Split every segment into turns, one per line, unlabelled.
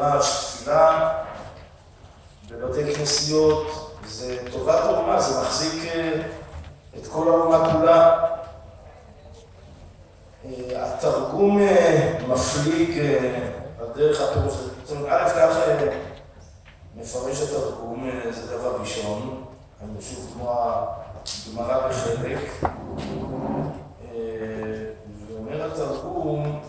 מדרש, תפילה, בבתי כנסיות, זה טובת האומה, זה מחזיק אה, את כל האומה כולה. אה, התרגום מפליג על דרך הפירוש, זאת אומרת, א' כך מפרש התרגום, זה דבר ראשון, אני שוב כמו הגמרא בחלק, ואומר התרגום,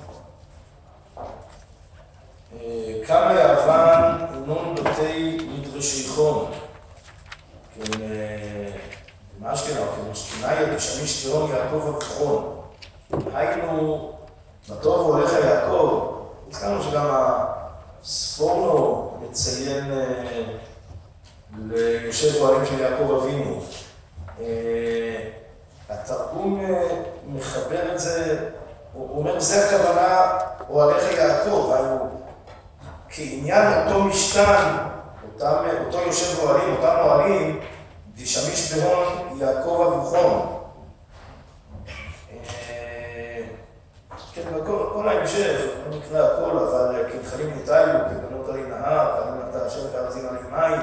כמה יאבן נון בתי מדרשי חום, כן, מה אשכנז, כן, אשכנאי בשמיש תהום יעקב אבחון. היינו, בטוב הולך יעקב, הזכרנו שגם הספורנו מציין ליושב אוהלים של יעקב אבינו. התרגום מחבר את זה, הוא אומר, זה הכוונה אוהליך יעקב, היינו כעניין אותו משכן, אותם, אותו יושב אוהלים, אותם אוהלים, דשמיש בהון יעקב אבוכון. כן, כל, ההמשך, לא נקרא הכל, אבל כנחלים ניטלו, כגנות עלי נהר, כגנות נטע אשר כארזים עלי מים.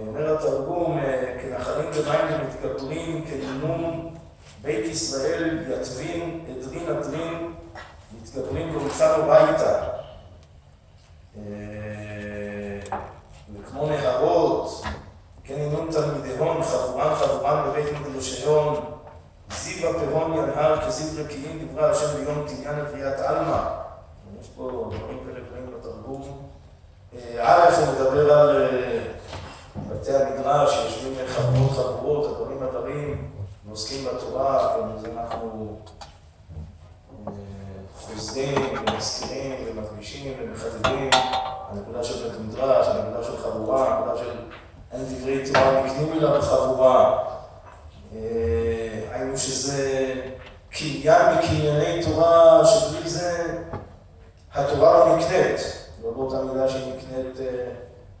אומר התרגום, כנחלים במים ומתגברים, כנינום בית ישראל יתבין, עדרין עדרין, מתגברים והולכנו ביתה. וכמו נהרות, כן ינון תלמידיהון, חבורן חבורן בבית מדרשיון, זיו הפירון ינהר כזיו השם ביום תניין לבריאת עלמא. יש פה דברים כאלה גבוהים בתרגום. א', הוא מדבר על בתי המדרש, שיושבים חבורות חבורות, הדברים הדברים, ועוסקים בתורה, אז אנחנו חוזרים ומזכירים ומפגישים ומחדדים, הנקודה של בית מדרש, הנקודה של חבורה, הנקודה של אין דברי תורה נקנים אליו בחבורה. היינו שזה קניין מקנייני תורה, שבלי זה התורה לא נקנית, לא באותה מידה שהיא נקנית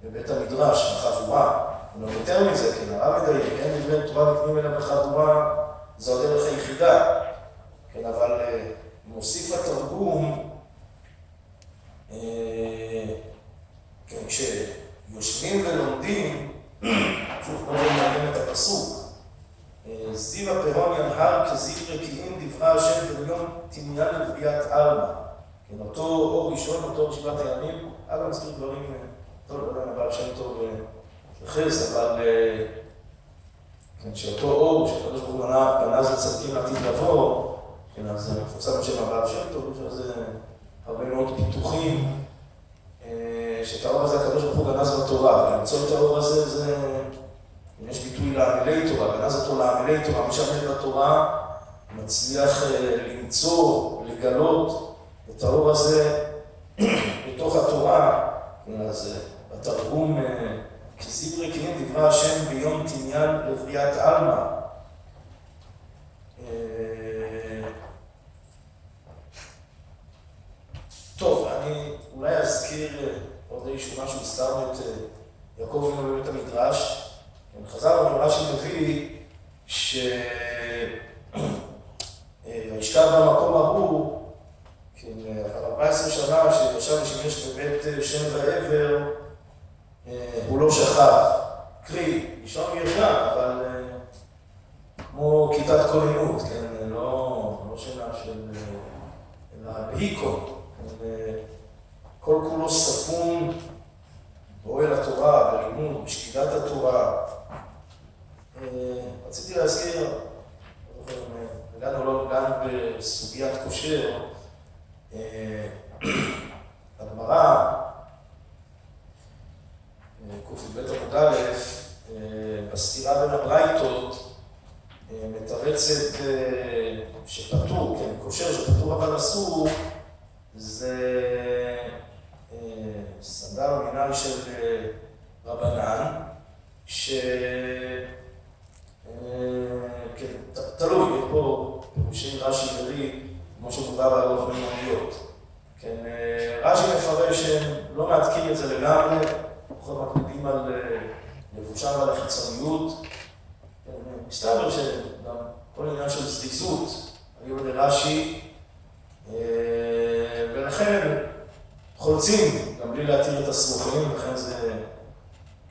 בבית המדרש, בחבורה. לא יותר מזה, כן, הרב מדייק, אין דברי תורה נקנים אליו בחבורה, זו הדרך היחידה. כן, אבל מוסיף התרגום, כן, כשיושבים ולומדים, שוב פה זה מעניין את הפסוק, זיו הפירון ינהר כזיו רקיעים דברה השם ביום תמניין לבריאת עלמא. כן, אותו אור ראשון, אותו רשימת הימים, אגב מזכיר דברים, טוב, לא יודע הבעל שם טוב התייחס, אבל כן, שאותו אור, שקדוש ברוך הוא בנה זה צדיקים לעתיד לבוא, כן, אז זה מפורסם בשם הבעל שם טוב, יש לזה הרבה מאוד פיתוחים, שאת האור הזה הקדוש ברוך הוא גנז בתורה, ולמצוא את האור הזה זה, אם יש ביטוי לעמלי תורה, גנז אותו לעמלי תורה, מי שעמד בתורה מצליח למצוא, לגלות את האור הזה בתוך התורה, אז בתרגום כזיו רקיעים דברה השם ביום תניין לבריאת עלמא. טוב, אני אולי אזכיר עוד איזשהו משהו, הזכרנו את יעקב אבינו בבית המדרש. חז"ל רש"י מביא וישכב במקום ההוא, על 14 שנה שישב ושימש בבית שם ועבר, הוא לא שכב. קרי, לישון ישן, אבל כמו כיתת כוננות, כן? לא שינה של... אלא בהיקו. כל כולו ספון באוהל התורה, בלימוד, בשקידת התורה. רציתי להזכיר, הגענו לא הגענו בסוגיית כושר, הגמרא, ק"ב עמוד א', בסתירה בין הברייתות, מתרצת שפטור, כן, כושר שפטור אבל אסור, זה סדר מינהל של רבנן, שתלוי, יש פה פירושי רש"י שמובא בהלוך מימוניות. כן, רש"י מפרש שהם לא מעתקים את זה לגמרי, בכל מקפידים על לבושם ועל החיצוניות. מסתבר שגם כל עניין של זריזות, היו לרש"י, ולכן חולצים, גם בלי להתיר את הסמוכים, לכן זה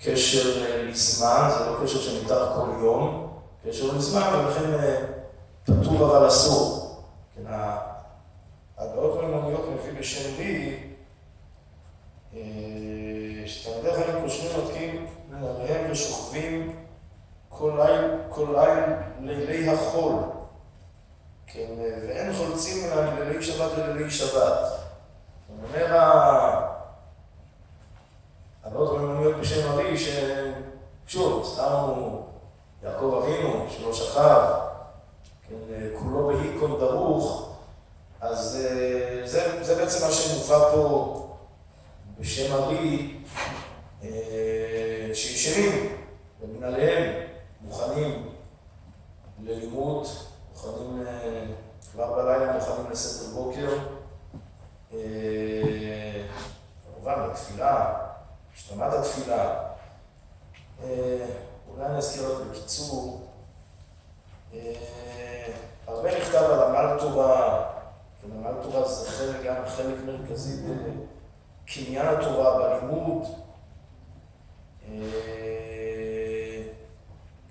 קשר לזמן, זה לא קשר שניתר כל יום, קשר לזמן, ולכן פטור אבל אסור. כן, ההגאות מימוניות מביא בשם בי, שתלמידי חיים קושרים נותקים מנהליהם ושוכבים כל ליל, כל ליל לילי החול. כן, ואין חולצים אלא מלילי שבת ללילי שבת. אומר ההגאות מימוניות בשם אבי, ששוב, שמו יעקב אבינו, שלא שכב, כן, כולו בהיקון דרוך. אז זה, זה בעצם מה שמובא פה בשם ארי, שישנים במנהליהם, מוכנים ללימוד, מוכנים כבר בלילה, מוכנים לסדר בוקר, כמובן לתפילה, השתמת התפילה. אולי אני אזכיר רק בקיצור, הרבה נכתב על עמל תורה, עמל תורה זה חלק, גם חלק מרכזי בקניין התורה, בלימוד.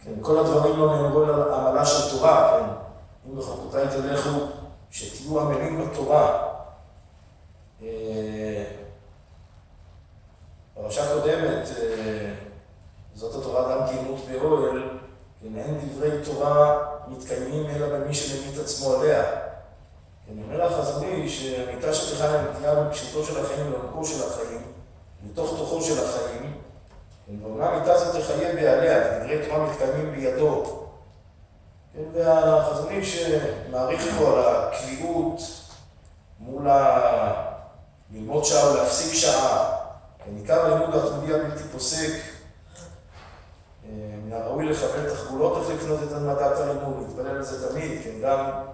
כן, כל הדברים לא נאמרו על עמלה של תורה, כן, אם בחוקותיי תלכו, שתהיו עמלים בתורה. פרשה קודמת, זאת התורה גם גינות באוהל, כן, אין דברי תורה מתקיימים אלא במי שממית עצמו עליה. אני אומר לך, חזוני, שהמיטה שלך נטייה בפשוטו של החיים ולעומקו של החיים, לתוך תוכו של החיים, ואומנם המיטה הזאת תחיה בעליה, דברי תורה מתקיימים בידו. והחזוני שמעריך פה על הקביעות מול ללמוד שעה ולהפסיק שעה, ניכר לימוד התמודי הבלתי פוסק, מן הראוי לכוון תחבולות איך לקנות את הנמדת הלימוד, להתפלל על זה תמיד, כן, גם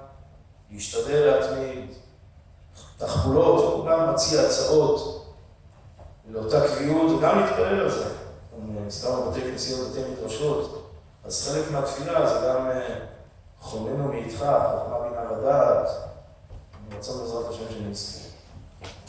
להשתדל להתמיד, תחבולות, הוא גם מציע הצעות לאותה קביעות, וגם להתפלל על זה. סתם בתי כנסיות, בתי מדרשות, אז חלק מהתפילה זה גם חוננו מאיתך, חוכמה בינה לדעת, רוצה בעזרת השם שנזכיר.